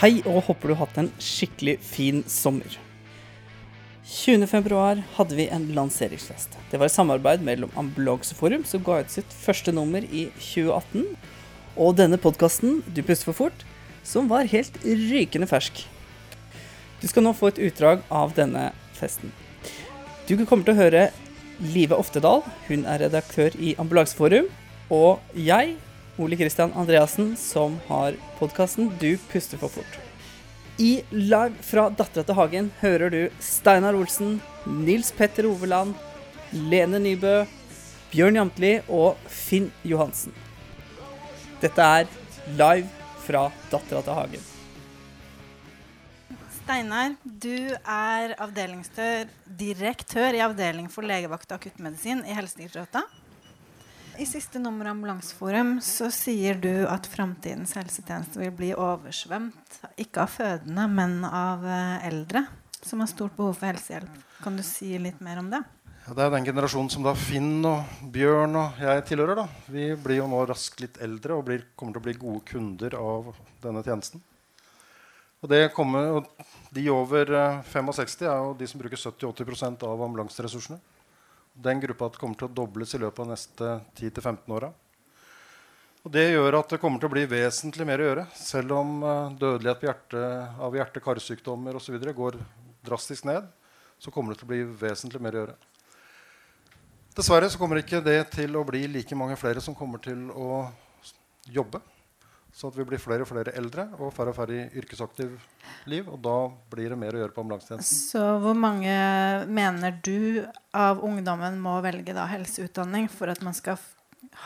Hei, og håper du har hatt en skikkelig fin sommer. 20.2 hadde vi en lanseringsfest. Det var et samarbeid mellom Ambulanseforum, som ga ut sitt første nummer i 2018, og denne podkasten, Du puster for fort, som var helt rykende fersk. Du skal nå få et utdrag av denne festen. Du kommer til å høre Live Oftedal, hun er redaktør i Ambulanseforum, og jeg, Ole Kristian Andreassen, som har podkasten Du puster for fort. I Live fra Dattera til Hagen hører du Steinar Olsen, Nils Petter Oveland, Lene Nybø, Bjørn Jamtli og Finn Johansen. Dette er live fra Dattera til Hagen. Steinar, du er direktør i avdeling for legevakt og akuttmedisin i Helsedirektoratet. I siste nummer av Ambulanseforum så sier du at framtidens helsetjeneste vil bli oversvømt, ikke av fødende, men av eh, eldre som har stort behov for helsehjelp. Kan du si litt mer om det? Ja, det er den generasjonen som da Finn og Bjørn og jeg tilhører. da. Vi blir jo nå raskt litt eldre og blir, kommer til å bli gode kunder av denne tjenesten. Og kommer, De over 65 er jo de som bruker 70-80% av ambulanseressursene. Den gruppa kommer til å dobles i løpet av neste 10-15 åra. Og Det gjør at det kommer til å bli vesentlig mer å gjøre. Selv om uh, dødelighet hjerte, av hjerte-karsykdommer osv. går drastisk ned, så kommer det til å bli vesentlig mer å gjøre. Dessverre så kommer ikke det til å bli like mange flere som kommer til å jobbe. Så at vi blir flere og flere eldre og færre og færre i yrkesaktiv liv. Og da blir det mer å gjøre på ambulansetjenesten. Så hvor mange mener du av ungdommen må velge da helseutdanning for at man skal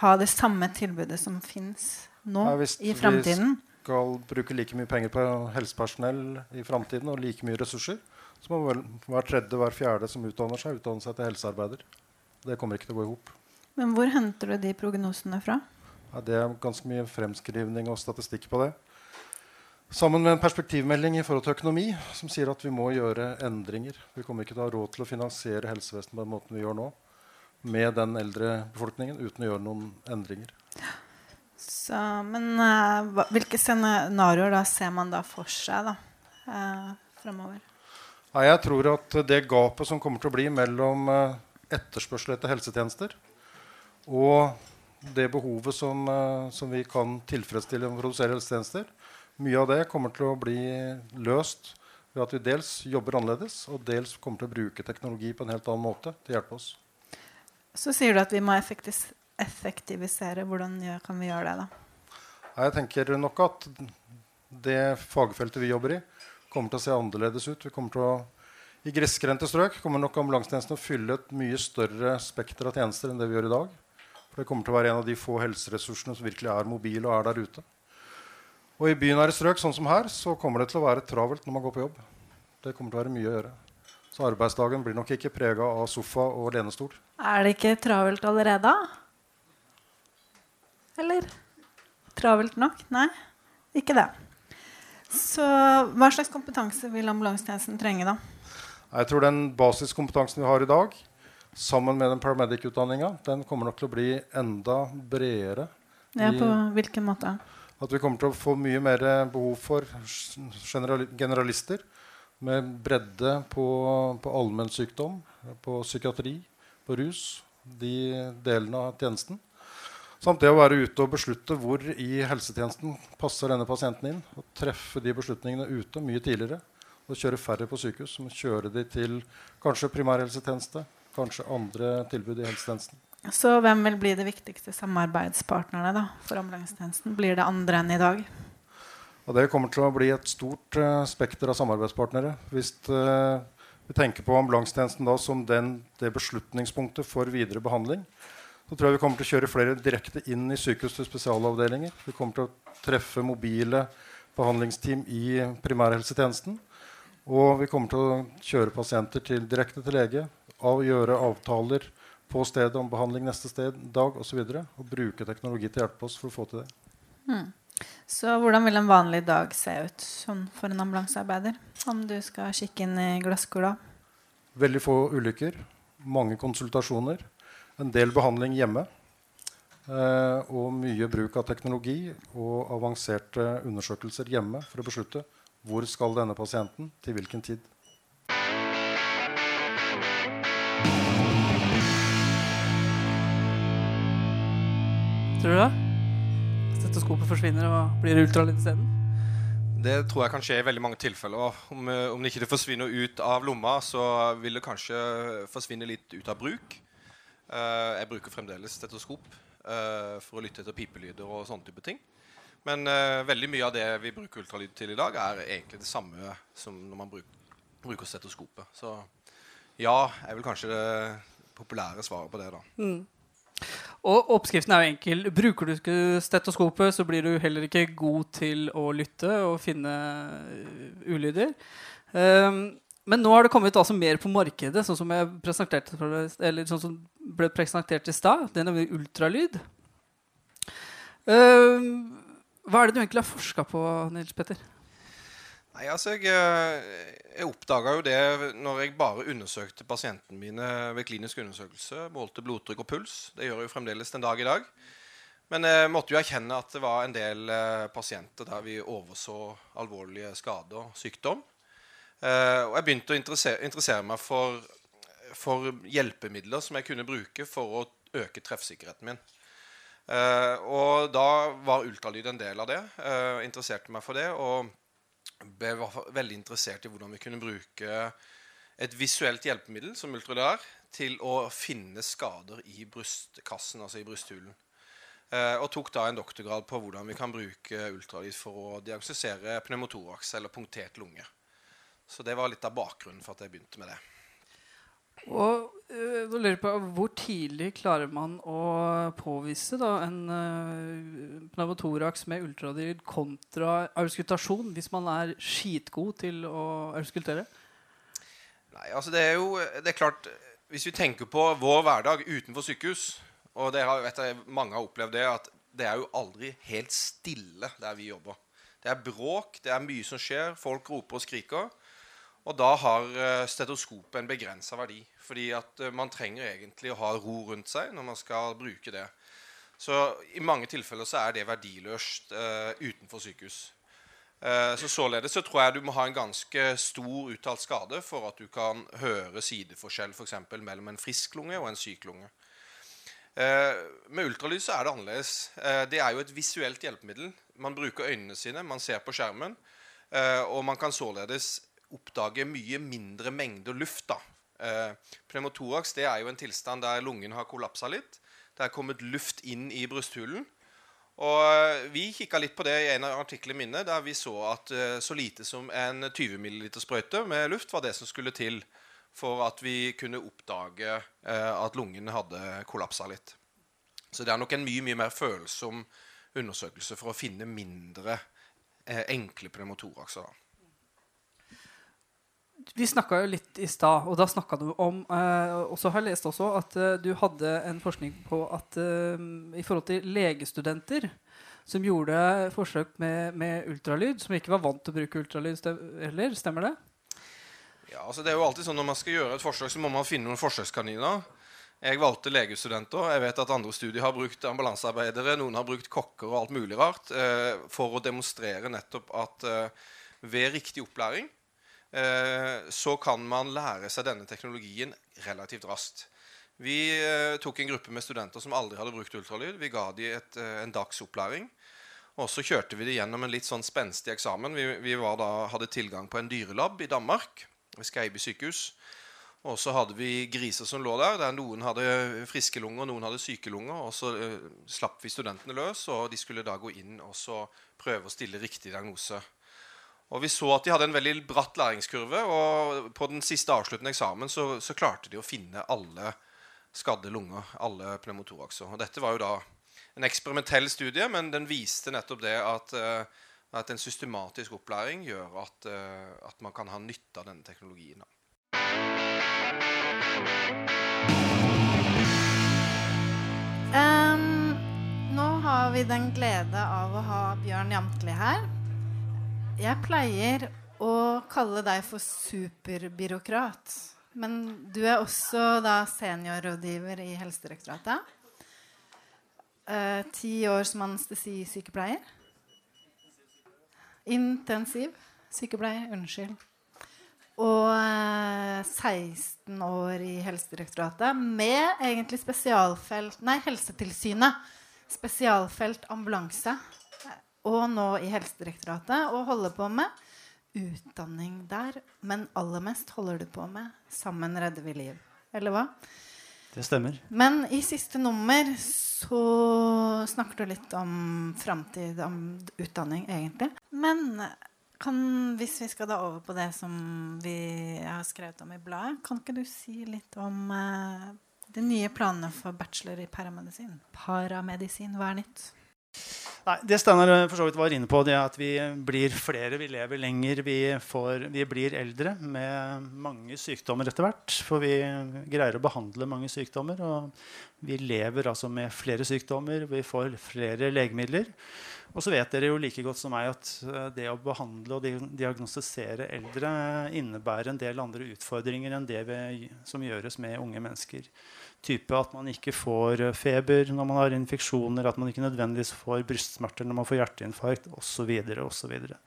ha det samme tilbudet som fins nå ja, i framtiden? Hvis vi skal bruke like mye penger på helsepersonell i framtiden og like mye ressurser, så må vel hver tredje, hver fjerde som utdanner seg, utdanne seg til helsearbeider. Det kommer ikke til å gå i hop. Men hvor henter du de prognosene fra? Det er ganske mye fremskrivning og statistikk på det. Sammen med en perspektivmelding i forhold til økonomi som sier at vi må gjøre endringer. Vi kommer ikke til å ha råd til å finansiere helsevesenet på den måten vi gjør nå, med den eldre befolkningen, uten å gjøre noen endringer. Så, men uh, hvilke scenarioer ser man da for seg da, uh, fremover? Nei, jeg tror at det gapet som kommer til å bli mellom uh, etterspørsel etter helsetjenester og det behovet som, uh, som, vi kan tilfredsstille og produsere helsetjenester, mye av det kommer til å bli løst ved at vi dels jobber annerledes, og dels kommer til å bruke teknologi på en helt annen måte til å hjelpe oss. Så sier du at vi må effektivisere. Hvordan kan vi gjøre det? da? Jeg tenker nok at det fagfeltet vi jobber i, kommer til å se annerledes ut. Vi kommer til å, I grisgrendte strøk kommer nok ambulansetjenesten å fylle et mye større spekter av tjenester enn det vi gjør i dag. For det kommer til å være en av de få helseressursene som virkelig er mobile og er der ute. Og i bynære strøk sånn som her, så kommer det til å være travelt når man går på jobb. Det kommer til å være mye å gjøre. Så arbeidsdagen blir nok ikke prega av sofa og lenestol. Er det ikke travelt allerede? Eller? Travelt nok? Nei, ikke det. Så hva slags kompetanse vil ambulansetjenesten trenge, da? Jeg tror den basiskompetansen vi har i dag, sammen med den paramedic-utdanninga, den kommer nok til å bli enda bredere. Ja, På hvilken måte? At vi kommer til å få mye mer behov for generalister med bredde på, på allmennsykdom, på psykiatri, på rus. De delene av tjenesten. Samt det å være ute og beslutte hvor i helsetjenesten passer denne pasienten inn. Og treffe de beslutningene ute mye tidligere. Og kjøre færre på sykehus. Men kjøre de til kanskje primærhelsetjeneste, kanskje andre tilbud i helsetjenesten. Så hvem vil bli de viktigste samarbeidspartnerne da, for ambulansetjenesten? Blir det andre enn i dag? Og det kommer til å bli et stort uh, spekter av samarbeidspartnere. Hvis uh, vi tenker på ambulansetjenesten da som den, det beslutningspunktet for videre behandling, så tror jeg vi kommer til å kjøre flere direkte inn i sykehus til spesialavdelinger. Vi kommer til å treffe mobile behandlingsteam i primærhelsetjenesten. Og vi kommer til å kjøre pasienter til, direkte til lege, av å gjøre avtaler på stedet om behandling neste sted, dag osv. Og, så og bruke teknologi til å hjelpe oss for å få til det. Mm. Så hvordan vil en vanlig dag se ut sånn for en ambulansearbeider? Om du skal kikke inn i glasskula? Veldig få ulykker. Mange konsultasjoner. en del behandling hjemme. Eh, og mye bruk av teknologi og avanserte undersøkelser hjemme for å beslutte hvor skal denne pasienten til hvilken tid. Tror du det? Stetoskopet forsvinner og blir ultralyd isteden? Det tror jeg kan skje i veldig mange tilfeller. Om, eh, om det ikke forsvinner ut av lomma, så vil det kanskje forsvinne litt ut av bruk. Uh, jeg bruker fremdeles stetoskop uh, for å lytte etter pipelyder og sånne type ting. Men uh, veldig mye av det vi bruker ultralyd til i dag, er egentlig det samme som når man bruk, bruker stetoskopet. Så ja, er vel kanskje det populære svaret på det, da. Mm. Og oppskriften er jo enkel. Bruker du stetoskopet, så blir du heller ikke god til å lytte og finne ulyder. Um, men nå har det kommet altså mer på markedet, sånn som, jeg eller sånn som ble presentert i stad. Det er nemlig ultralyd. Uh, hva er det du egentlig har forska på, Nils Petter? Nei, altså Jeg, eh, jeg oppdaga jo det når jeg bare undersøkte pasientene mine ved klinisk undersøkelse. Målte blodtrykk og puls. Det gjør jeg jo fremdeles den dag i dag. Men jeg måtte jo erkjenne at det var en del eh, pasienter der vi overså alvorlige skader og sykdom. Og jeg begynte å interessere, interessere meg for, for, hjelpemidler som jeg kunne bruke for å øke treffsikkerheten min. Og da var ultralyd en del av det. Uh, interesserte meg for det. Og ble veldig interessert i hvordan vi kunne bruke et visuelt hjelpemiddel som ultralyd er, til å finne skader i brystkassen, altså i brysthulen. og tok da en doktorgrad på hvordan vi kan bruke ultralyd for å diagnostisere pneumotoraks, eller punktert lunge. Så det var litt av bakgrunnen for at jeg begynte med det. Og øh, da lurer jeg på, Hvor tidlig klarer man å påvise da, en uh, pneumotoraks med ultralyd kontra auskultasjon, hvis man er skitgod til å auskultere? Nei, altså det er jo det er klart, Hvis vi tenker på vår hverdag utenfor sykehus og det har, vet jeg, Mange har opplevd det at det er jo aldri helt stille der vi jobber. Det er bråk, det er mye som skjer, folk roper og skriker. Og da har eh, stetoskopet en begrensa verdi. Fordi at eh, man trenger egentlig å ha ro rundt seg når man skal bruke det. Så i mange tilfeller så er det verdiløst uh, utenfor sykehus. Uh, så Således så tror jeg du må ha en ganske stor uttalt skade for at du kan høre sideforskjell f.eks. mellom en frisk lunge og en syk lunge. Uh, med ultralyd så er det annerledes. det er jo et visuelt hjelpemiddel. Man bruker øynene sine, man ser på skjermen, og man kan således oppdage mye mindre mengder luft. da. Eh, pneumotoraks det er jo en tilstand der lungen har kollapsa litt. Det er kommet luft inn i brysthulen. Og eh, Vi kikka litt på det i en av artiklene mine, der vi så at eh, så lite som en 20 ml sprøyte med luft var det som skulle til for at vi kunne oppdage at lungen hadde kollapsa litt. Så det er nok en mye mye mer følsom undersøkelse for å finne mindre enkle pneumotorakser. Vi snakka jo litt i stad, og da snakka du om eh, Og så har jeg lest også at eh, du hadde en forskning på at eh, i forhold til legestudenter som gjorde forsøk med, med, ultralyd, som ikke var vant til å bruke ultralyd heller, stemmer det? Ja, altså det er jo alltid sånn Når man skal gjøre et forsøk, så må man finne noen forsøkskaniner. Jeg valgte legestudenter. Jeg vet at andre studier har brukt ambulansearbeidere. Noen har brukt kokker og alt mulig rart eh, for å demonstrere nettopp at eh, ved riktig opplæring så kan man lære seg denne teknologien relativt raskt. Vi eh, tok en gruppe med studenter som aldri hadde brukt ultralyd. Vi ga dem et, eh, en dags opplæring. Og så kjørte vi det gjennom en litt sånn spenstig eksamen. Vi, vi da, hadde tilgang på en dyrelab i Danmark, ved Skeiby sykehus. Og så hadde vi griser som lå der, der noen hadde friske lunger, noen hadde syke lunger. Og så slapp vi studentene løs, og de skulle da gå inn og prøve å stille riktig diagnose. Og Vi så at de hadde en veldig bratt læringskurve. og På den siste avsluttende eksamen så, så klarte de å finne alle skadde lunger. alle pneumotorakser. Og Dette var jo da en eksperimentell studie, men den viste nettopp det at, uh, at en systematisk opplæring gjør at, uh, at, man kan ha nytte av denne teknologien. Um, nå har vi den glede av å ha Bjørn Jamtli her. Jeg pleier å kalle deg for superbyråkrat. Men du er også da seniorrådgiver i Helsedirektoratet. Eh, ti år som anestesisykepleier. Intensiv sykepleier. Unnskyld. Og eh, 16 år i Helsedirektoratet med egentlig spesialfelt Nei, Helsetilsynet. Spesialfelt ambulanse. Og nå i Helsedirektoratet og holder på med utdanning der. Men aller mest holder du på med Sammen redder vi liv. Eller hva? Det stemmer. Men i siste nummer så snakker du litt om framtid, om utdanning, egentlig. Men kan, hvis vi skal da over på det som vi har skrevet om i bladet, kan ikke du si litt om eh, de nye planene for bachelor i paramedisin? Paramedisin, hva er nytt? Nei, det Steinar eh, for så vidt var inne på, det er at vi blir flere, vi lever lenger. Vi, får, vi, blir eldre med mange sykdommer etter hvert. For vi greier å behandle mange sykdommer. Og vi lever altså med flere sykdommer. Vi får flere legemidler. Og så vet dere jo like godt som meg at eh, det å behandle og diagnostisere eldre innebærer en del andre utfordringer enn det vi, som gjøres med unge mennesker. Type at man ikke får eh, feber når man har infeksjoner, at man ikke nødvendigvis får brystsmerter når man får hjerteinfarkt osv. Så, videre, og så, videre.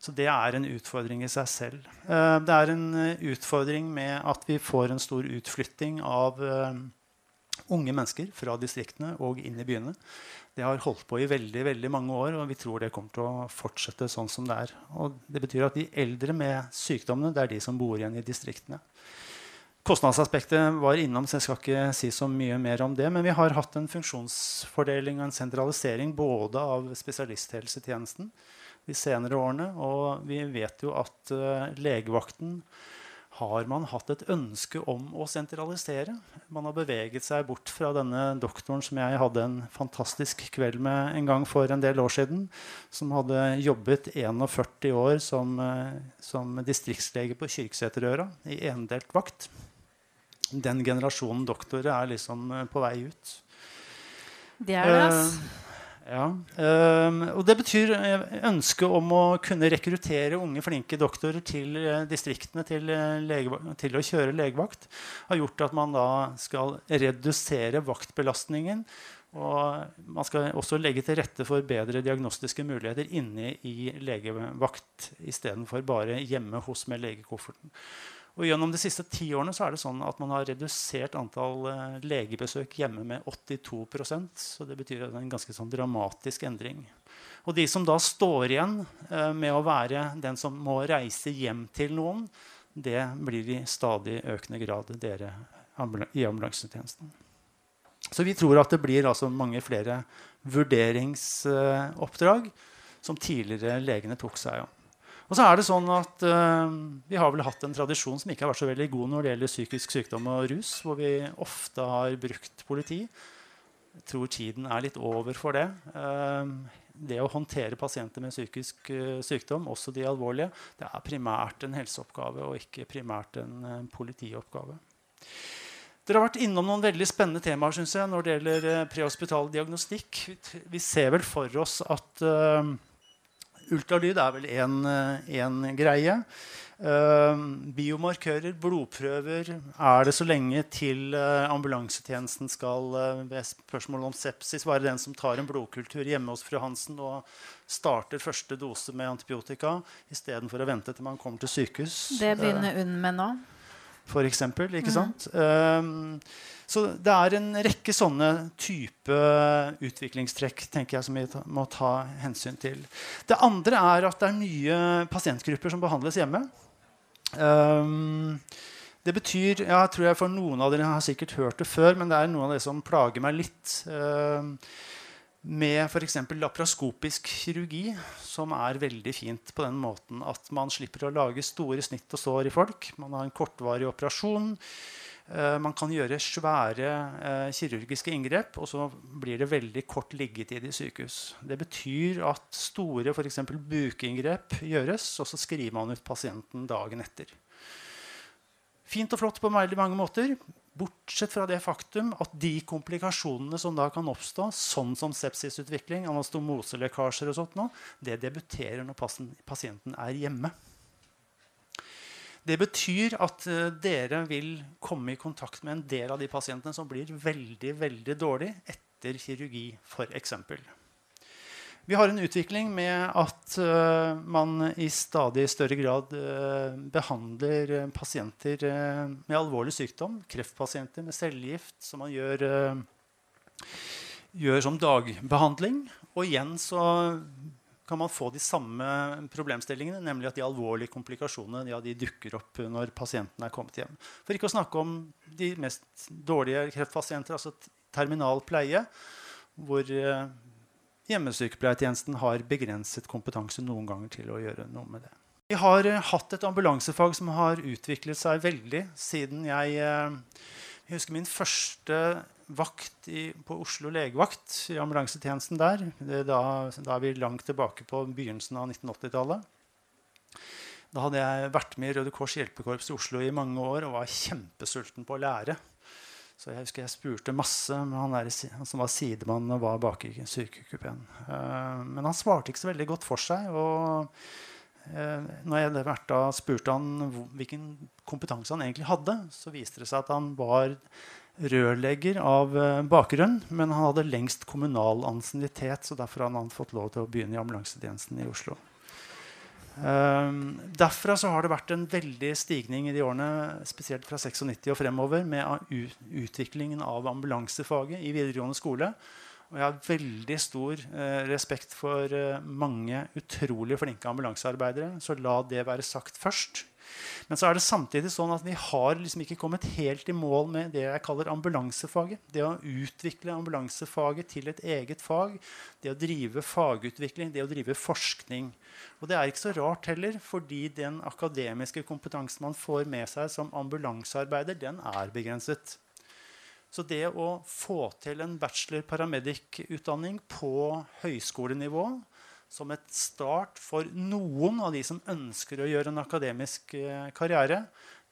så det er en utfordring i seg selv. Eh, det er en utfordring med at vi får en stor utflytting av unge mennesker fra distriktene og inn i byene. Det har holdt på i veldig veldig mange år, og vi tror det kommer til å fortsette sånn som det er. Og det betyr at de eldre med sykdommene det er de som bor igjen i distriktene. Kostnadsaspektet var innom, så jeg skal ikke si så mye mer om det. Men vi har hatt en funksjonsfordeling og en sentralisering både av spesialisthelsetjenesten de senere årene, og vi vet jo at uh, legevakten har man hatt et ønske om å sentralisere. Man har beveget seg bort fra denne doktoren som jeg hadde en fantastisk kveld med en gang for en del år siden, som hadde jobbet 41 år som, eh, som distriktslege på Kyrksæterøra i endelt vakt. Den generasjonen doktorer er liksom eh, på vei ut. Det er det, altså. Ja, um, og Det betyr eh, ønsket om å kunne rekruttere unge, flinke doktorer til distriktene til, til, å kjøre legevakt. Har gjort at man da skal redusere vaktbelastningen. Og man skal også legge til rette for bedre diagnostiske muligheter inne i legevakt istedenfor bare hjemme hos med legekofferten. Og Gjennom de siste ti årene så er det sånn at man har redusert antall eh, legebesøk hjemme med 82% Så det betyr en ganske sånn dramatisk endring. Og de som da står igjen eh, med å være den som må reise hjem til noen, det blir i stadig økende grad dere i ambulansetjenesten. Så vi tror at det blir altså mange flere vurderingsoppdrag som tidligere legene tok seg av. Og så er det sånn at uh, Vi har vel hatt en tradisjon som ikke har vært så veldig god når det gjelder psykisk sykdom og rus, hvor vi ofte har brukt politi. Jeg tror tiden er litt over for det. Uh, det å håndtere pasienter med psykisk uh, sykdom, også de alvorlige, det er primært en helseoppgave og ikke primært en politioppgave. Dere har vært innom noen veldig spennende temaer synes jeg, når det gjelder prehospital diagnostikk. Vi ser vel for oss at Ultralyd er vel én greie. Uh, biomarkører, blodprøver, er det så lenge til uh, ambulansetjenesten skal uh, ved spørsmål om sepsis være den som tar en blodkultur hjemme hos fru Hansen og starter første dose med antibiotika istedenfor å vente til man kommer til sykehus? Det begynner UNN med nå. For eksempel, ikke mm. sant? Så det er en rekke sånne type utviklingstrekk tenker jeg, som vi må ta hensyn til. Det andre er at det er nye pasientgrupper som behandles hjemme. Um, det betyr jeg tror jeg For noen av dere har sikkert hørt det før, men det er noen av det som plager meg litt. Um, med f.eks. laparoskopisk kirurgi, som er veldig fint på den måten at man slipper å lage store snitt og sår i folk. Man har en kortvarig operasjon. Eh, man kan gjøre svære eh, kirurgiske inngrep, og så blir det veldig kort liggetid i sykehus. Det betyr at store f.eks. bukinngrep gjøres, og så skriver man ut pasienten dagen etter. Fint og flott på veldig mange måter, bortsett fra det faktum at de komplikasjonene som da kan oppstå, sånn som sepsisutvikling, anastomoselekkasjer og sånt, nå, det debuterer når pasienten er hjemme. Det betyr at uh, dere vil komme i kontakt med en del av de pasientene som blir veldig veldig dårlig etter kirurgi, f.eks. Vi har en utvikling med at uh, man i stadig større grad uh, behandler pasienter med alvorlig sykdom. Kreftpasienter med cellegift, som man gjør, gjør som dagbehandling. Og igjen så kan man få de samme problemstillingene, nemlig at de alvorlige komplikasjonene ja, de dukker opp når pasienten er kommet hjem. For ikke å snakke om de mest dårlige kreftpasienter, altså terminal pleie, hvor hjemmesykepleiertjenesten har begrenset kompetanse noen ganger til å gjøre noe med det. Vi har eh, hatt et ambulansefag som har utviklet seg veldig siden jeg eh, jeg husker min første vakt i, på Oslo legevakt, i ambulansetjenesten der. Da, da, er vi langt tilbake på begynnelsen av 1980-tallet. Da hadde jeg vært med i Røde Kors hjelpekorps i Oslo i mange år og var kjempesulten på å lære. Så jeg husker jeg spurte masse med han, der, som var sidemann og var bak i sykekupeen. Uh, men han svarte ikke så veldig godt for seg. og uh, når jeg da spurte han hvilken kompetanse han egentlig hadde, så viste det seg at han var rørlegger av uh, bakgrunn, men han hadde lengst kommunal ansiennitet, så derfor hadde han fått lov til å begynne i ambulansetjenesten i Oslo. Um, derfra så har det vært en veldig stigning i de årene, spesielt fra 96 og fremover, med utviklingen av ambulansefaget i videregående skole. Og jeg har veldig stor eh, respekt for eh, mange utrolig flinke ambulansearbeidere. Så la det være sagt først. Men så er det samtidig sånn at vi har liksom ikke kommet helt i mål med det jeg kaller ambulansefaget. Det å utvikle ambulansefaget til et eget fag. Det å drive fagutvikling, det å drive forskning. Og det er ikke så rart heller, fordi den akademiske kompetansen man får med seg som ambulansearbeider, den er begrenset. Så det å få til en bachelor paramedic-utdanning på høyskolenivå som et start for noen av de som ønsker å gjøre en akademisk eh, karriere,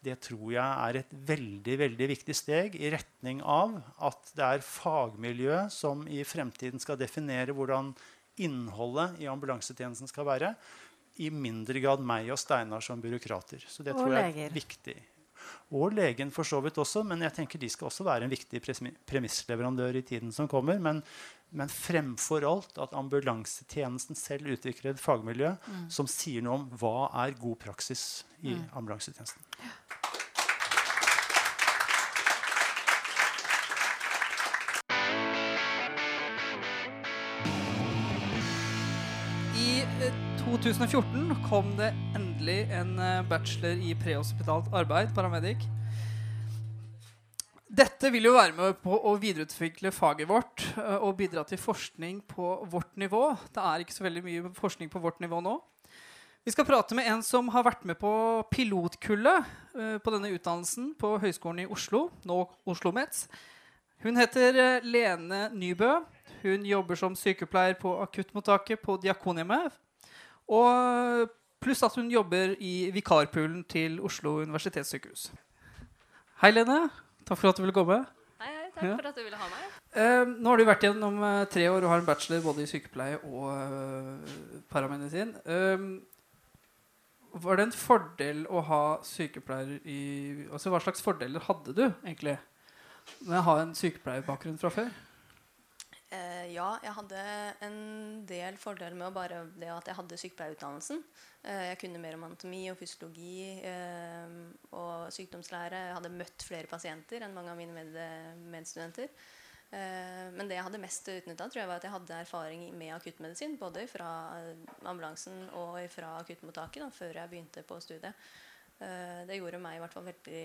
det tror jeg er et veldig veldig viktig steg i retning av at det er fagmiljøet som i fremtiden skal definere hvordan innholdet i ambulansetjenesten skal være, i mindre grad meg og Steinar som byråkrater. Så det tror jeg er viktig. Og legen for så vidt også, men jeg tenker de skal også være en viktig premissleverandør i tiden som kommer. Men men fremfor alt at ambulansetjenesten selv utvikler et fagmiljø mm. som sier noe om hva er god praksis i mm. ambulansetjenesten. I 2014 eh, kom det endelig en eh, bachelor i prehospitalt arbeid, paramedic dette vil jo være med på å videreutvikle faget vårt uh, og bidra til forskning på vårt nivå. Det er ikke så veldig mye forskning på vårt nivå nå. Vi skal prate med en som har vært med på pilotkullet uh, på denne utdannelsen på Høgskolen i Oslo, nå Oslo Mets. Hun heter Lene Nybø. Hun jobber som sykepleier på akuttmottaket på Diakonhjemmet. Og pluss at hun jobber i vikarpoolen til Oslo universitetssykehus. Hei, Lene. Takk for at du ville komme. Hei, hei, takk ja. for at du ville ha meg. Uh, nå har du vært gjennom uh, tre år og har en bachelor både i sykepleie og uh, paramedisin. var det en fordel å ha sykepleier i altså Hva slags fordeler hadde du egentlig med å ha en sykepleierbakgrunn fra før? Eh, ja, jeg hadde en del fordeler med bare det at jeg hadde sykepleierutdannelsen. Eh, jeg kunne mer om anatomi og fysiologi eh, og sykdomslære. Jeg hadde møtt flere pasienter enn mange av mine med medstudenter. Men det jeg hadde mest utnytta, var at jeg hadde erfaring med akuttmedisin. Både fra ambulansen og fra akuttmottaket da, før jeg begynte på studiet. Det gjorde meg i hvert fall veldig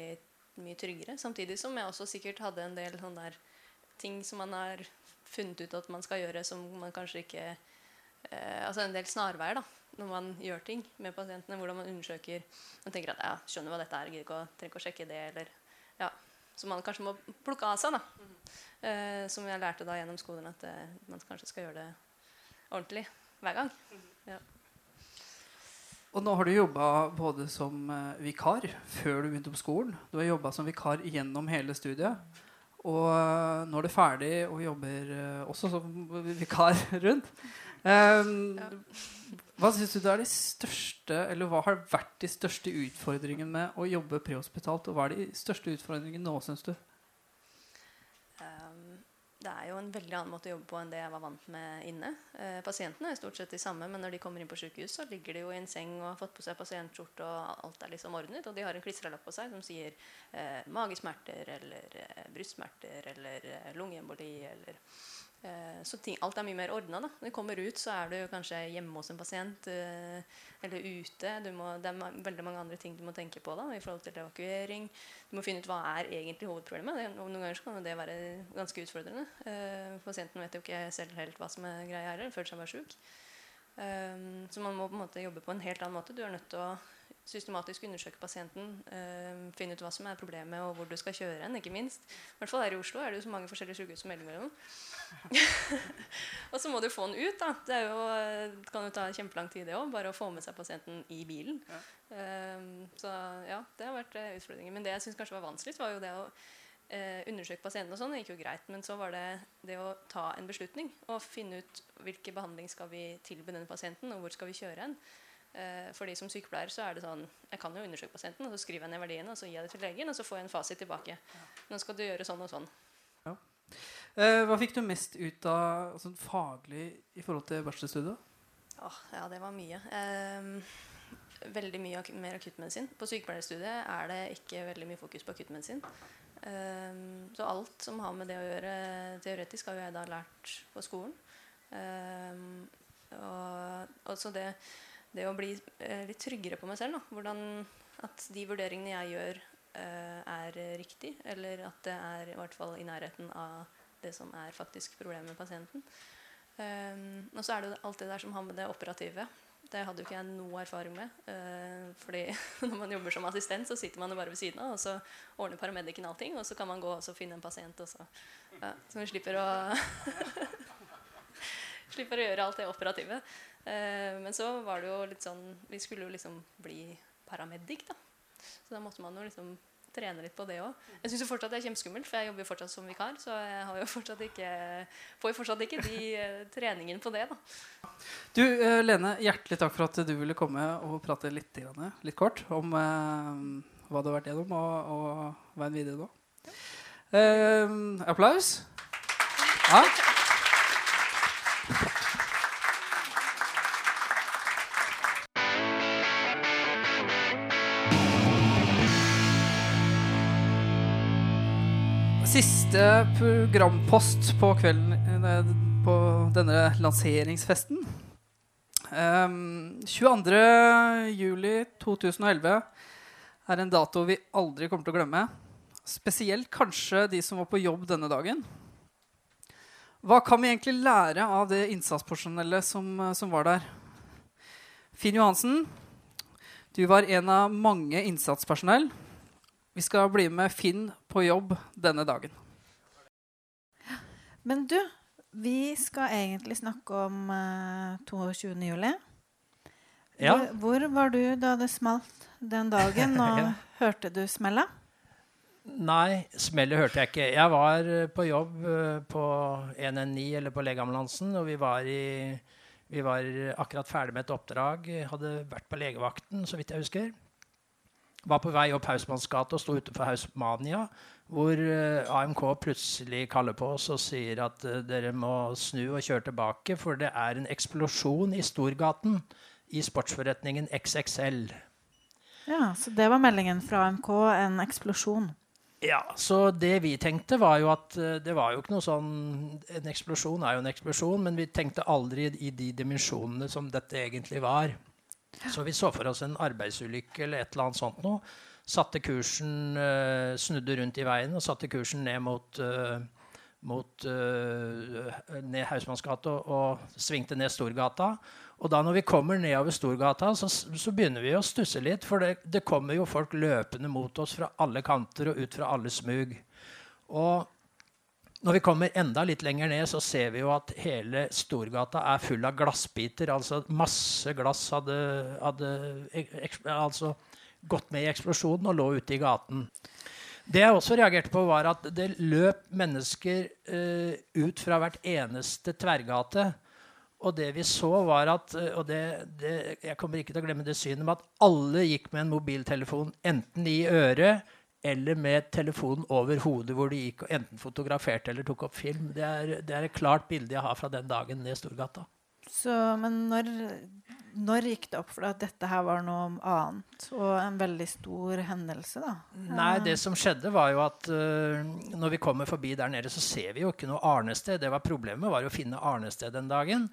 mye tryggere. Samtidig som jeg også sikkert hadde en del sånn der ting som man har funnet ut at man skal gjøre som man kanskje ikke eh, Altså en del snarveier da, når man gjør ting med pasientene. Hvordan man undersøker Man tenker at ja, skjønner hva dette er, gidder trenger ikke å sjekke det. Eller, ja, som man kanskje må plukke av seg. da, mm. eh, Som jeg lærte da gjennom skolen, at eh, man kanskje skal gjøre det ordentlig hver gang. Mm. Ja. Og nå har du jobba både som uh, vikar før du begynte på skolen. Du har jobba som vikar gjennom hele studiet. Og eh, nå er du ferdig og jobber uh, også som vikar rundt. Um, Hva syns du er de største, eller hva har vært de største utfordringene med å jobbe prehospitalt? Og hva er de største utfordringene nå, syns du? Det er jo en veldig annen måte å jobbe på enn det jeg var vant med inne. Eh, pasientene er stort sett de samme, men når de kommer inn på sykehus, så ligger de jo i en seng og har fått på seg pasientskjorte, og alt er liksom ordnet. Og de har en klistrelapp på seg som sier eh, magesmerter eller eh, brystsmerter eller eh, lungeemboli eller så ting, alt er mye mer ordna. Når du kommer ut, så er du kanskje hjemme hos en pasient. Eh, eller ute. Må, det er veldig mange andre ting du må tenke på da, i forhold til evakuering. Du må finne ut hva er egentlig hovedproblemet. Noen ganger kan det være ganske utfordrende. Eh, pasienten vet jo ikke selv helt hva som er greia heller. Føler seg bare sjuk. Så man må på en måte jobbe på en helt annen måte. Du er nødt til å systematisk undersøke pasienten, Um, finne ut hva som er problemet, og hvor du skal kjøre hen. ikke minst. I hvert fall her i Oslo er det jo så mange forskjellige sykehus som melder mellom. og så må du få den ut. da. Det, jo, det kan jo ta kjempelang tid, det òg. Bare å få med seg pasienten i bilen. Ja. Um, så ja, det har vært uh, utfordringer. Men det jeg syns kanskje var vanskeligst, var jo det å uh, undersøke pasienten. og sånn, Det gikk jo greit. Men så var det det å ta en beslutning og finne ut hvilken behandling skal vi tilby denne pasienten, og hvor skal vi kjøre hen. For fordi som sykepleier så er det sånn Jeg kan jo undersøke pasienten, og så skriver jeg ned verdiene, og så gir jeg det til legen, og så får jeg en fasit tilbake. Nå skal du gjøre sånn og sånn. Ja. Eh, hva fikk du mest ut av altså, faglig i forhold til bachelorstudiet? Oh, ja, det var mye. Eh, veldig mye mer akuttmedisin. På sykepleierstudiet er det ikke veldig mye fokus på akuttmedisin. Eh, så alt som har med det å gjøre teoretisk, har jeg da lært på skolen. Eh, og, så det, det, å bli eh, litt tryggere på meg selv. Da. Hvordan at de vurderingene jeg gjør, eh, er riktig, eller at det er i hvert fall i nærheten av det som er faktisk problemet med pasienten. Um, og så er det alt det der som har med det operative. Det hadde jo ikke jeg noe erfaring med. Uh, fordi når man jobber som assistent, så sitter man jo bare ved siden av, og så ordner paramedicen allting, og så kan man gå og finne en pasient, så, ja, så man slipper å Slipper å gjøre alt det operative. Uh, men så var det jo litt sånn Vi skulle jo liksom bli paramedic, da. Så da måtte man jo liksom trene litt på det òg. Jeg syns fortsatt det er kjempeskummelt, for jeg jobber jo fortsatt som vikar. Så jeg har jo fortsatt ikke, får jo fortsatt ikke de uh, treningene på det. da. Du, uh, Lene, hjertelig takk for at du ville komme og prate litt, litt kort om uh, hva du har vært gjennom, og, og veien videre nå. applaus. Ja. Siste programpost på kvelden eh, på denne lanseringsfesten. Um, ehm, 22.07.2011 er en dato vi aldri kommer til å glemme. Spesielt kanskje de som var på jobb denne dagen. Hva kan vi egentlig lære av det innsatspersonellet som, som var der? Finn Johansen, du var en av mange innsatspersonell vi skal bli med Finn på jobb denne dagen. Men du, vi skal egentlig snakke om uh, 22. juli. Ja. Hvor, hvor, var du da det smalt den dagen? Og ja. hørte du smella? Nei, smellet hørte jeg ikke. Jeg var eh, på jobb uh, på 119 eller på legeambulansen, og vi var, i, vi var akkurat ferdig med et oppdrag. Hadde vært på legevakten, så vidt jeg husker var på vei opp Hausmanns gate og sto utenfor Hausmania, hvor eh, AMK plutselig kaller på oss og sier at uh, dere må snu og kjøre tilbake, for det er en eksplosjon i Storgaten i sportsforretningen XXL. Ja, Så det var meldingen fra AMK, en eksplosjon? Ja, så det vi tenkte, var jo at uh, det var jo ikke noe sånn En eksplosjon er jo en eksplosjon, men vi tenkte aldri i de dimensjonene som dette egentlig var. Så vi så for oss en arbeidsulykke eller et eller annet sånt noe. Satte kursen, uh, snudde rundt i veien og satte kursen ned mot, uh, mot uh, ned Hausmannsgata og, og, svingte ned Storgata. Og da når vi kommer nedover Storgata, så, så begynner vi å stusse litt. For det, det, kommer jo folk løpende mot oss fra alle kanter og ut fra alle smug. Og når vi kommer enda litt lenger ned, så ser vi jo at hele Storgata er full av glassbiter. Altså masse glass hadde, hadde altså, gått med i eksplosjonen og lå ute i gaten. Det jeg også reagerte på, var at det løp mennesker uh, ut fra hvert eneste tverrgate. Og det vi så, var at eh, Og det, det, jeg kommer ikke til å glemme det synet med at alle gikk med en mobiltelefon enten i øret eller med telefonen over hodet, hvor de gikk og enten fotograferte eller tok opp film. Det er, det er et klart bilde jeg har fra den dagen ned Storgata. Så, men når, når gikk det opp for deg at dette her var noe annet og en veldig stor hendelse? da? Nei, det som skjedde, var jo at uh, når vi kommer forbi der nede, så ser vi jo ikke noe arnested. Det var Problemet var å finne arnested den dagen.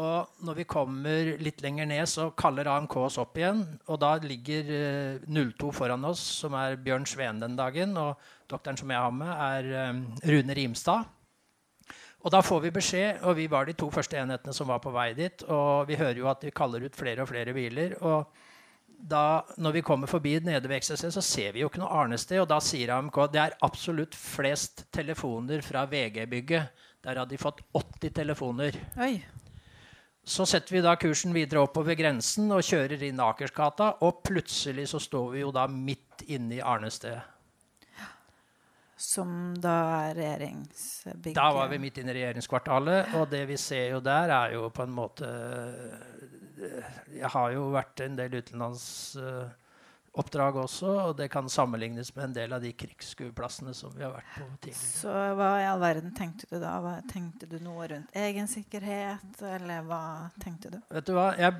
Og når vi kommer litt lenger ned, så kaller AMK oss opp igjen. Og da ligger uh, eh, 02 foran oss, som er Bjørn Sveen den dagen. Og doktoren som jeg har med, er um, Rune Rimstad. Og da får vi beskjed, og vi var de to første enhetene som var på vei dit. Og vi hører jo at de kaller ut flere og flere biler. og da, når vi kommer forbi nede ved XSC, så ser vi jo ikke noe arnested. Og da sier AMK det er absolutt flest telefoner fra VG-bygget. Der hadde de fått 80 telefoner. Oi. Så setter vi da kursen videre oppover grensen og kjører inn Akersgata. Og plutselig så står vi jo da midt inne i Arnested. Som da er regjeringsbygget? Da var vi midt inne i regjeringskvartalet. Og det vi ser jo der, er jo på en måte Jeg har jo vært en del utenlandsoppdrag også, og det kan sammenlignes med en del av de krigsskueplassene som vi har vært på tidligere. Så hva i all verden tenkte du da? Hva, tenkte du noe rundt egen sikkerhet, eller hva tenkte du? Vet du hva? Jeg,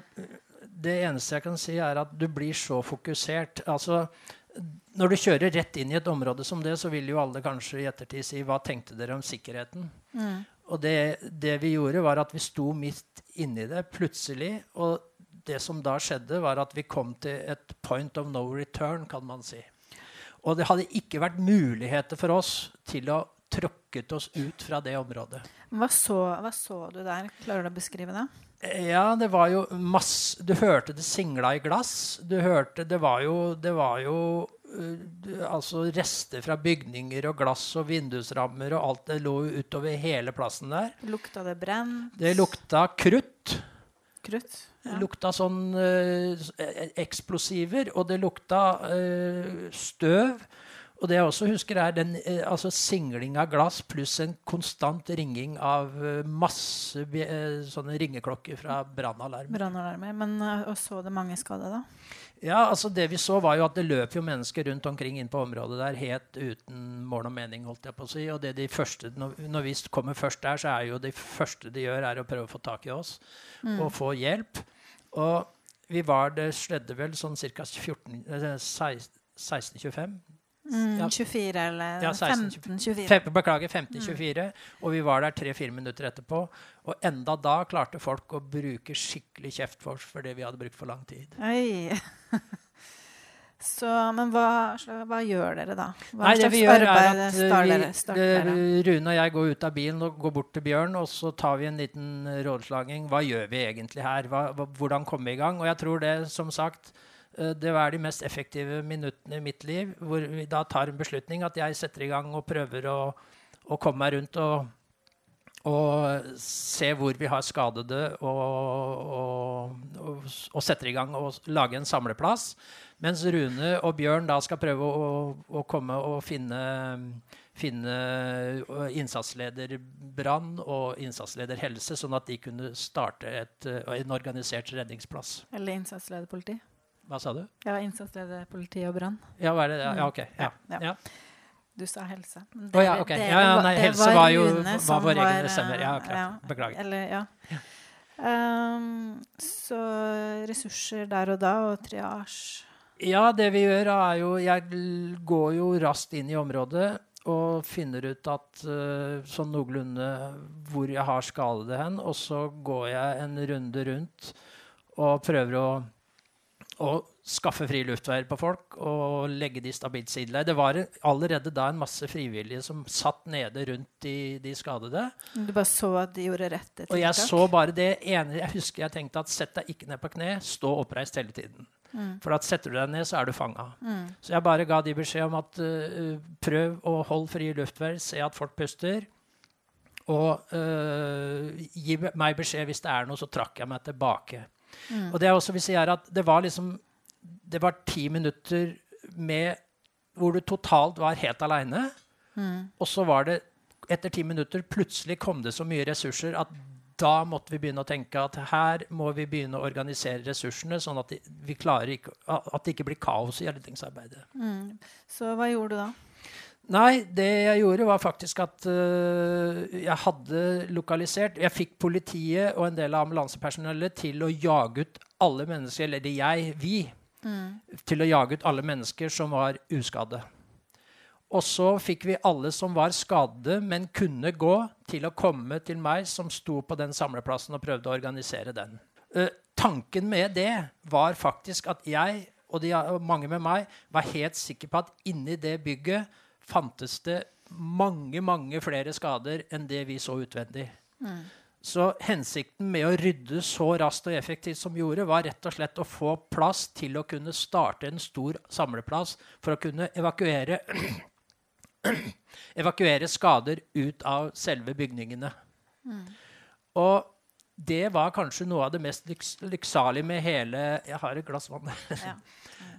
det eneste jeg kan si, er at du blir så fokusert. Altså, når du kjører rett inn i et område som det, så vil jo alle kanskje i ettertid si hva tenkte dere om sikkerheten? Mm. Og det, det, vi gjorde, var at vi sto midt inni det plutselig. og det som da skjedde, var at vi kom til et point of no return, kan man si. Og det hadde ikke vært muligheter for oss til å tråkket oss ut fra det området. Hva så, hva så du der? Klarer du å beskrive det? Ja, det var jo masse Du hørte det singla i glass. Du hørte Det var jo, det var jo uh, altså rester fra bygninger og glass og vindusrammer og alt. Det lå utover hele plassen der. Lukta det brent? Det lukta krutt. Krutt? Ja. lukta sånn uh, eksplosiver, og det lukta uh, støv. Og det jeg også husker, er den eh, altså singling av glass pluss en konstant ringing av masse sånne ringeklokker fra brannalarmer. Brannalarmer. Men og så det mange skadde, da? Ja, altså Det vi så, var jo at det løp jo mennesker rundt omkring inn på området der helt uten mål og mening. holdt jeg på å si. Og det de første, når vi kommer først der, så er jo det første de gjør, er å prøve å få tak i oss mm. og få hjelp. Og vi var det sledde vel sånn ca. 1625. Mm, ja. 24 eller ja, 15-24. Beklager, 15-24. Mm. Og vi var der tre-fire minutter etterpå. Og enda da klarte folk å bruke skikkelig kjeft for oss fordi vi hadde brukt for lang tid. Oi. Så, men hva, hva, gjør dere da? Hva Nei, slags arbeid starter dere? Starter Rune og jeg går ut av bilen og går bort til Bjørn, og så tar vi en liten rådslaging. Hva gjør vi egentlig her? Hva, hvordan komme i gang? Og jeg tror det, som sagt, eh, det var de mest effektive minuttene i mitt liv, hvor vi da tar en beslutning at jeg setter i gang og prøver å, å komme meg rundt og, og se hvor vi har skadede, og, og, og setter i gang og lager en samleplass. Mens Rune og Bjørn da skal prøve å, å komme og finne, finne innsatsleder brann og innsatsleder helse, sånn at de kunne starte et, en organisert redningsplass. Eller innsatsleder politi. Hva sa du? Ja, innsatsleder politi og brann. Ja, hva er det? Ja, ok. Ja. ja. ja. Du sa helse. Det, oh, ja, ok. ja, ja, nei, helse var, jo var vår egen stemmer. Ja, klart. Beklager. Eller, ja. Um, så ressurser der og da, og triasje ja, det vi gjør, er jo Jeg går jo raskt inn i området og finner ut at uh, sånn noenlunde hvor jeg har skadede hen. Og så går jeg en runde rundt og prøver å, å skaffe fri luftveier på folk og legge de stabilt sideleie. Det var allerede da en masse frivillige som satt nede rundt de, de skadede. Du bare så at de gjorde rette tiltak? Og jeg så bare det ene Jeg husker jeg tenkte at sett deg ikke ned på kne, stå oppreist hele tiden. Mm. For at setter du deg ned, så er du fanga. Mm. Så jeg bare ga de beskjed om at uh, prøv å holde fri luftvei, se at folk puster. Og uh, gi meg beskjed hvis det er noe, så trakk jeg meg tilbake. Mm. Og det jeg også vil si er at det var liksom Det var ti minutter med hvor du totalt var helt aleine. Mm. Og så var det etter ti minutter plutselig kom det så mye ressurser at da måtte vi begynne å tenke at her må vi begynne å organisere ressursene, sånn at, de, vi klarer ikke, at det ikke blir kaos i redningsarbeidet. Mm. Så hva gjorde du da? Nei, det jeg gjorde, var faktisk at uh, jeg hadde lokalisert Jeg fikk politiet og en del av ambulansepersonellet til å jage ut alle mennesker, eller jeg, vi, mm. til å jage ut alle mennesker som var uskadde. Og så fikk vi alle som var skadde, men kunne gå, til å komme til meg, som sto på den samleplassen og prøvde å organisere den. Uh, tanken med det var faktisk at jeg og, de, mange med meg var helt sikre på at inni det bygget fantes det mange, mange flere skader enn det vi så utvendig. Mm. Så hensikten med å rydde så raskt og effektivt som vi gjorde, var rett og slett å få plass til å kunne starte en stor samleplass for å kunne evakuere evakuere skader ut av selve bygningene. Mm. Og det var kanskje noe av det mest lyks lykksalige med hele Jeg har et glass vann. Ja.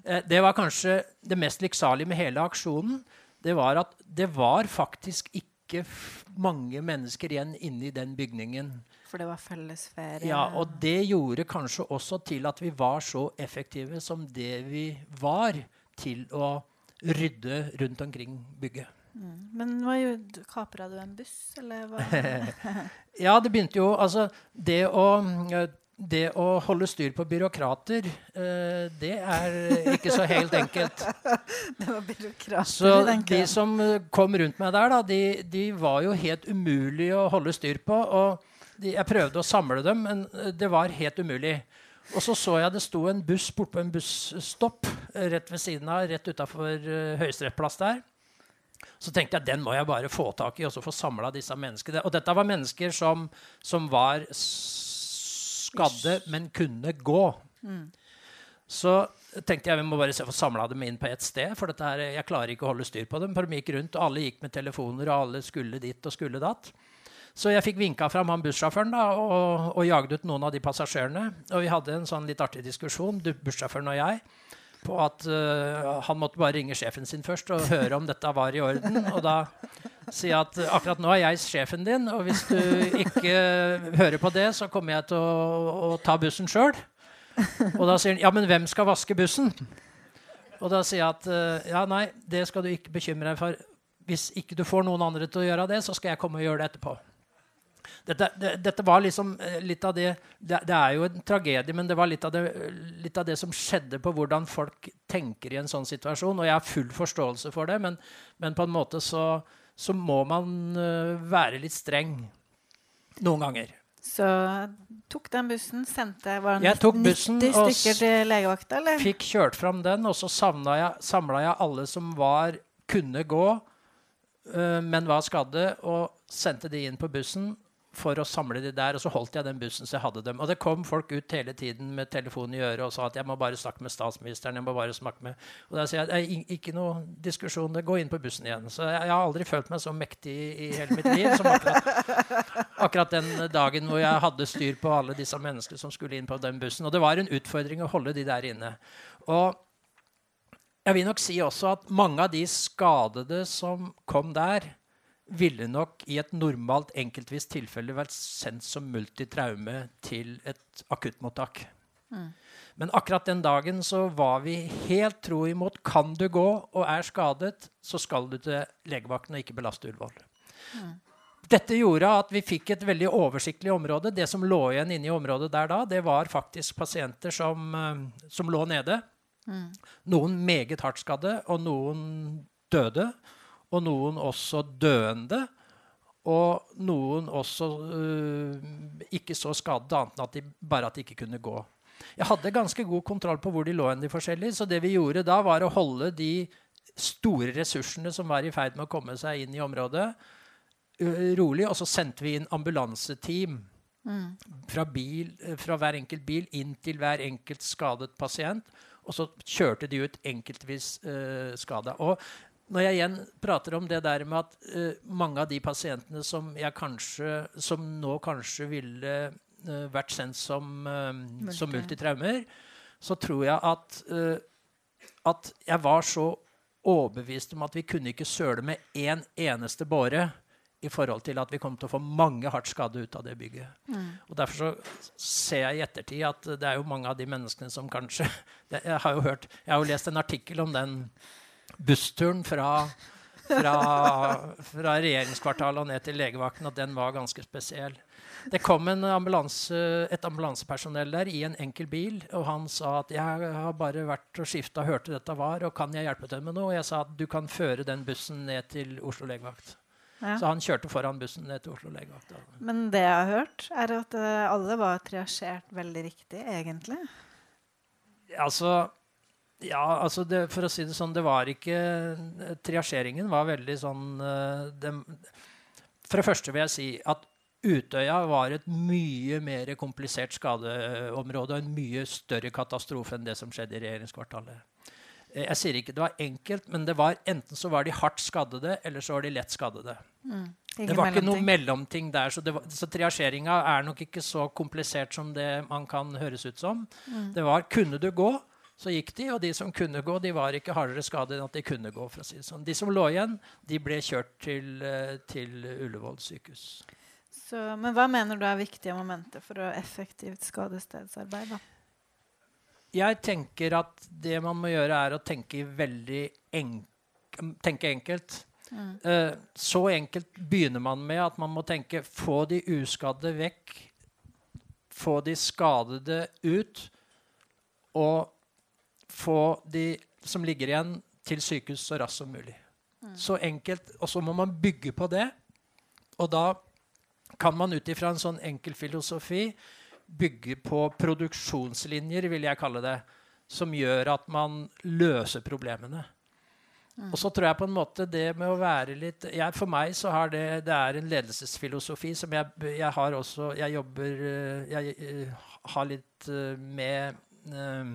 Mm. det var kanskje det mest lykksalige med hele aksjonen. Det var at det var faktisk ikke mange mennesker igjen inne i den bygningen. For det var fellesferie? Ja, og det gjorde kanskje også til at vi var så effektive som det vi var til å rydde rundt omkring bygget. Mm. Men hva gjorde Kapra du en buss, eller hva? ja, det begynte jo Altså, det å det å holde styr på byråkrater, eh, det er ikke så helt enkelt. det var byråkrater Så de som kom rundt meg der, da, de, de, var jo helt umulig å holde styr på. Og de, jeg prøvde å samle dem, men det var helt umulig. Og så så jeg det sto en buss bortpå en busstopp rett ved siden av, rett utafor uh, Høyesterettsplass der. Så tenkte jeg den må jeg bare få tak i og så få samla disse menneskene. Og dette var mennesker som, som var skadde, men kunne gå. Mm. Så tenkte jeg vi må bare se få samla dem inn på ett sted. For her, jeg klarer ikke å holde styr på dem. For de gikk rundt, og alle gikk med telefoner, og alle skulle dit og skulle datt. Så jeg fikk vinka fram han bussjåføren da, og, og jagde ut noen av de passasjerene. Og vi hadde en sånn litt artig diskusjon, bussjåføren og jeg på at uh, han måtte bare ringe sjefen sin først og høre om dette var i orden. Og da sier at akkurat nå er jeg sjefen din, og hvis du ikke hører på det, så kommer jeg til å, å ta bussen sjøl. Og da sier han ja, men hvem skal vaske bussen? Og da sier jeg at uh, ja, nei, det skal du ikke bekymre deg for. Hvis ikke du får noen andre til å gjøre det, så skal jeg komme og gjøre det etterpå. Dette, det, dette, var liksom eh, litt av det, det, det er jo en tragedie, men det var litt av det, litt av det, som skjedde på hvordan folk tenker i en sånn situasjon. Og jeg har full forståelse for det, men, men på en måte så, så må man uh, være litt streng noen ganger. Så tok den bussen, sendte var det 90 stykker til legevakta? eller? Fikk kjørt fram den, og så samla jeg, jeg, alle som var, kunne gå, uh, men var skadde, og sendte de inn på bussen for å samle de der. Og så holdt jeg den bussen så jeg hadde dem. Og det kom folk ut hele tiden med telefonen i øret og sa at jeg må bare snakke med statsministeren. jeg må bare snakke med... Og da sier jeg ikke noe diskusjon. Gå inn på bussen igjen. Så jeg, jeg, har aldri følt meg så mektig i hele mitt liv som akkurat, akkurat den dagen hvor jeg hadde styr på alle disse menneskene som skulle inn på den bussen. Og det var en utfordring å holde de der inne. Og jeg vil nok si også at mange av de skadede som kom der, ville nok i et normalt enkeltvis tilfelle vært sendt som multitraume til et akuttmottak. Mm. Men akkurat den dagen så var vi helt tro imot. Kan du gå og er skadet, så skal du til legevakten og ikke belaste Ullevål. Mm. Dette gjorde at vi fikk et veldig oversiktlig område. Det som lå igjen inne i området der da, det var faktisk pasienter som, eh, som lå nede. Mm. Noen meget hardt skadde, og noen døde og noen også døende. Og noen også uh, ikke så skadet, annet enn at de, bare at de ikke kunne gå. Jeg hadde ganske god kontroll på hvor de lå hen, de forskjellige, så det vi gjorde da, var å holde de store ressursene som var i ferd med å komme seg inn i området, uh, rolig. Og så sendte vi inn ambulanseteam mm. fra, bil, fra hver enkelt bil inn til hver enkelt skadet pasient. Og så kjørte de ut enkeltvis uh, skada. Og når jeg igjen prater om det der med at uh, mange av de pasientene som, kanskje, som nå kanskje ville uh, vært sendt som, uh, som, multitraumer, så tror jeg at, at jeg var så overbevist om at vi kunne ikke søle med én eneste båre i forhold til at vi kom til å få mange hardt skadde ut av det bygget. Og Derfor så ser jeg i ettertid at det er jo mange av de menneskene som kanskje det, Jeg har jo hørt, jeg har jo lest en artikkel om den bussturen fra, fra, fra regjeringskvartalet og ned til legevakten, at den var ganske spesiell. Det kom en ambulanse, et ambulansepersonell der i en enkel bil, og han sa at 'jeg har bare vært og skifta og hørte dette var, og kan jeg hjelpe til med noe?' Og jeg sa at 'du kan føre den bussen ned til Oslo legevakt'. Ja. Så han kjørte foran bussen ned til Oslo legevakt. Men det jeg har hørt, er at eh, alle var triasjert veldig riktig, egentlig. Altså Ja, altså det, for å si det sånn, det var ikke Triasjeringen var veldig sånn eh, det, For det første vil jeg si at Utøya var et mye mer komplisert skadeområde og en mye større katastrofe enn det som skjedde i regjeringskvartalet. Eh, Jeg sier ikke det var enkelt, men det var enten så var de hardt skadede, eller så var de lett skadede. Mm. Det var ikke noe mellomting. der, så, var, så triasjeringa er nok ikke så komplisert som det man kan høres ut som. Det var kunne du gå, så gikk de, og de som kunne gå, de var ikke hardere skadet enn at de kunne gå. for å si det sånn. De som lå igjen, de ble kjørt til, eh, til Ullevål sykehus. Så, men hva mener du er viktige momenter for å effektivt skadestedsarbeid? da? Jeg tenker at det man må gjøre, er å tenke veldig enk tenke enkelt. Eh, så enkelt begynner man med at man må tenke få de uskadde vekk, få de skadede ut, og få de som ligger igjen, til sykehus så raskt som mulig. Så enkelt. Og så må man bygge på det. Og da kan man ut ifra en sånn enkel filosofi bygge på produksjonslinjer, vil jeg kalle det, som gjør at man løser problemene. Og så tror jeg på en måte det med å være litt jeg, For meg så har det det er en ledelsesfilosofi som jeg, jeg har også Jeg jobber Jeg, Jeg eh, har litt eh, med eh,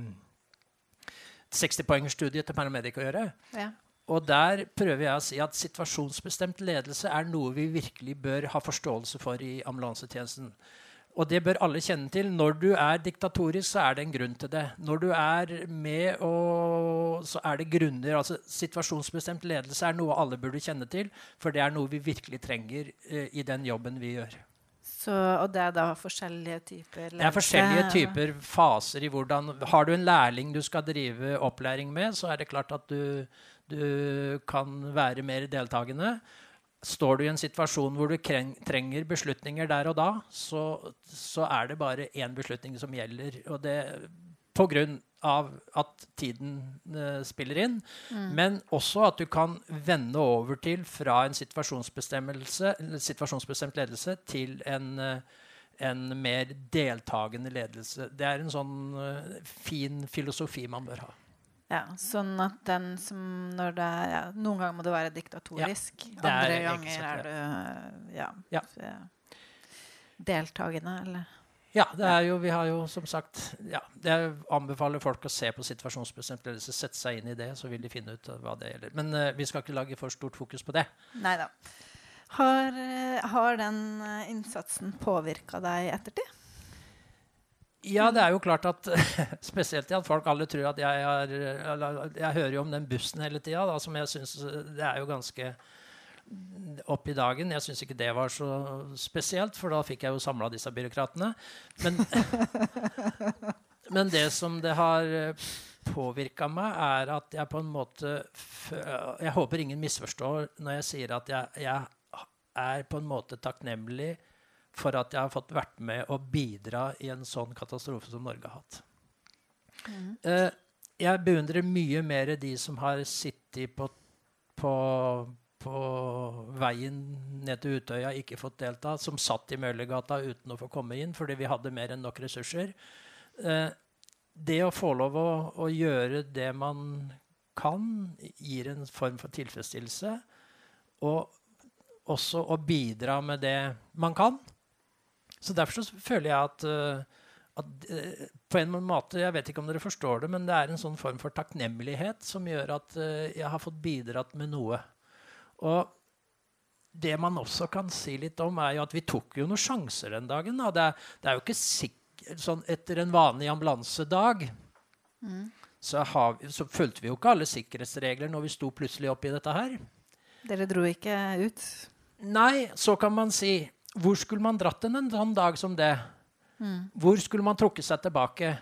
60-poengerstudiet til paramedic å gjøre. Ja. Og der prøver jeg å si at situasjonsbestemt ledelse er noe vi virkelig bør ha forståelse for i ambulansetjenesten. Og det bør alle kjenne til. Når du er diktatorisk, så er det en grunn til det. Når du er med, og, så er det grunner. Altså, situasjonsbestemt ledelse er noe alle burde kjenne til, for det er noe vi virkelig trenger eh, i den jobben vi gjør. Så, og det er da forskjellige typer ledelse? Det er forskjellige typer faser i hvordan Har du en lærling du skal drive opplæring med, så er det klart at du, du kan være mer deltakende. Står du i en situasjon hvor du trenger beslutninger der og da, så, så er det bare én beslutning som gjelder. Og det på grunn av at tiden uh, spiller inn, men også at du kan vende over til fra en situasjonsbestemt ledelse til en, uh, en mer deltakende ledelse. Det er en sånn uh, fin filosofi man bør ha. Ja, sånn at den som når det er ja, Noen ganger må det være diktatorisk. det er Andre er ganger er du ja, Ja. deltakende, eller Ja, det er jo, vi har jo som sagt ja, Jeg anbefaler folk å se på situasjonsbestemt ledelse. Sette seg inn i det, så vil de finne ut hva det gjelder. Men uh, vi skal ikke lage for stort fokus på det. Neida. Har, eh, har den eh, innsatsen påvirka deg i ettertid? Ja, det er jo klart at Spesielt at folk alle tror at jeg har Jeg hører jo om den bussen hele tida, som jeg syns Det er jo ganske opp i dagen. Jeg syns ikke det var så spesielt, for da fikk jeg jo samla disse byråkratene. Men, men det som det har påvirka meg, er at jeg på en måte Jeg håper ingen misforstår når jeg sier at jeg, jeg er på en måte takknemlig for at jeg har fått vært med og bidra i en sånn katastrofe som Norge har hatt. Eh, jeg beundrer mye mer de som har sittet på, på, på veien ned til Utøya, ikke fått delta, som satt i Møllergata uten å få komme inn fordi vi hadde mer enn nok ressurser. Eh, det å få lov å, å gjøre det man kan, gir en form for tilfredsstillelse. Og også å bidra med det man kan. Så derfor så føler jeg at, eh, at eh, på en måte, Jeg vet ikke om dere forstår det, men det er en sånn form for takknemlighet som gjør at eh, jeg har fått bidratt med noe. Og det man også kan si litt om, er jo at vi tok jo noen sjanser den dagen. Da. Det, er, det er jo ikke sikkert sånn Etter en vanlig ambulansedag så, har vi, så fulgte vi jo ikke alle sikkerhetsregler når vi sto plutselig oppi dette her. Dere dro ikke ut? Nei, så kan man si Hvor skulle man dratt den en sånn dag som det? Hvor skulle man trukket seg tilbake?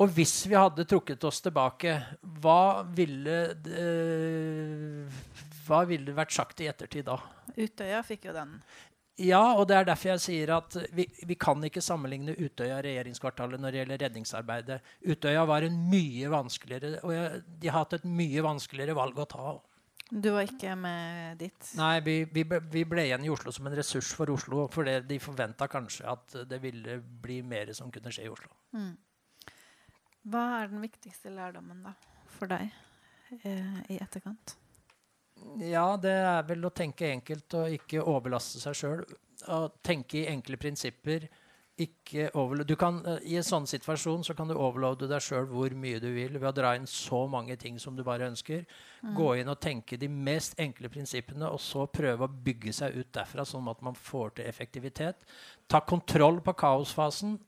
Og hvis vi hadde trukket oss tilbake, hva ville det, hva ville vært sagt i ettertid da? Utøya fikk jo den. Ja, og det er derfor jeg sier at vi, vi kan ikke sammenligne Utøya og regjeringskvartalet når det gjelder redningsarbeidet. Utøya var en mye vanskeligere Og jeg, de har hatt et mye vanskeligere valg å ta. Du var ikke med dit? Nei, vi, vi, vi ble igjen i Oslo som en ressurs for Oslo. For de forventa kanskje at det ville bli mer som kunne skje i Oslo. Hva er den viktigste lærdommen da, for deg eh, i etterkant? Ja, det er vel å tenke enkelt og ikke overlaste seg sjøl. Tenke i enkle prinsipper. Ikke kan, eh, I en sånn situasjon så kan du overloade deg sjøl hvor mye du vil ved å dra inn så mange ting som du bare ønsker. Gå inn og tenke de mest enkle prinsippene, og så prøve å bygge seg ut derfra, sånn at man får til effektivitet. Ta kontroll på kaosfasen,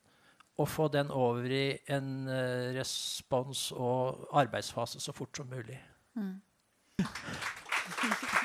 og få den over i en uh, respons- og arbeidsfase så fort som mulig. Mm. Thank you.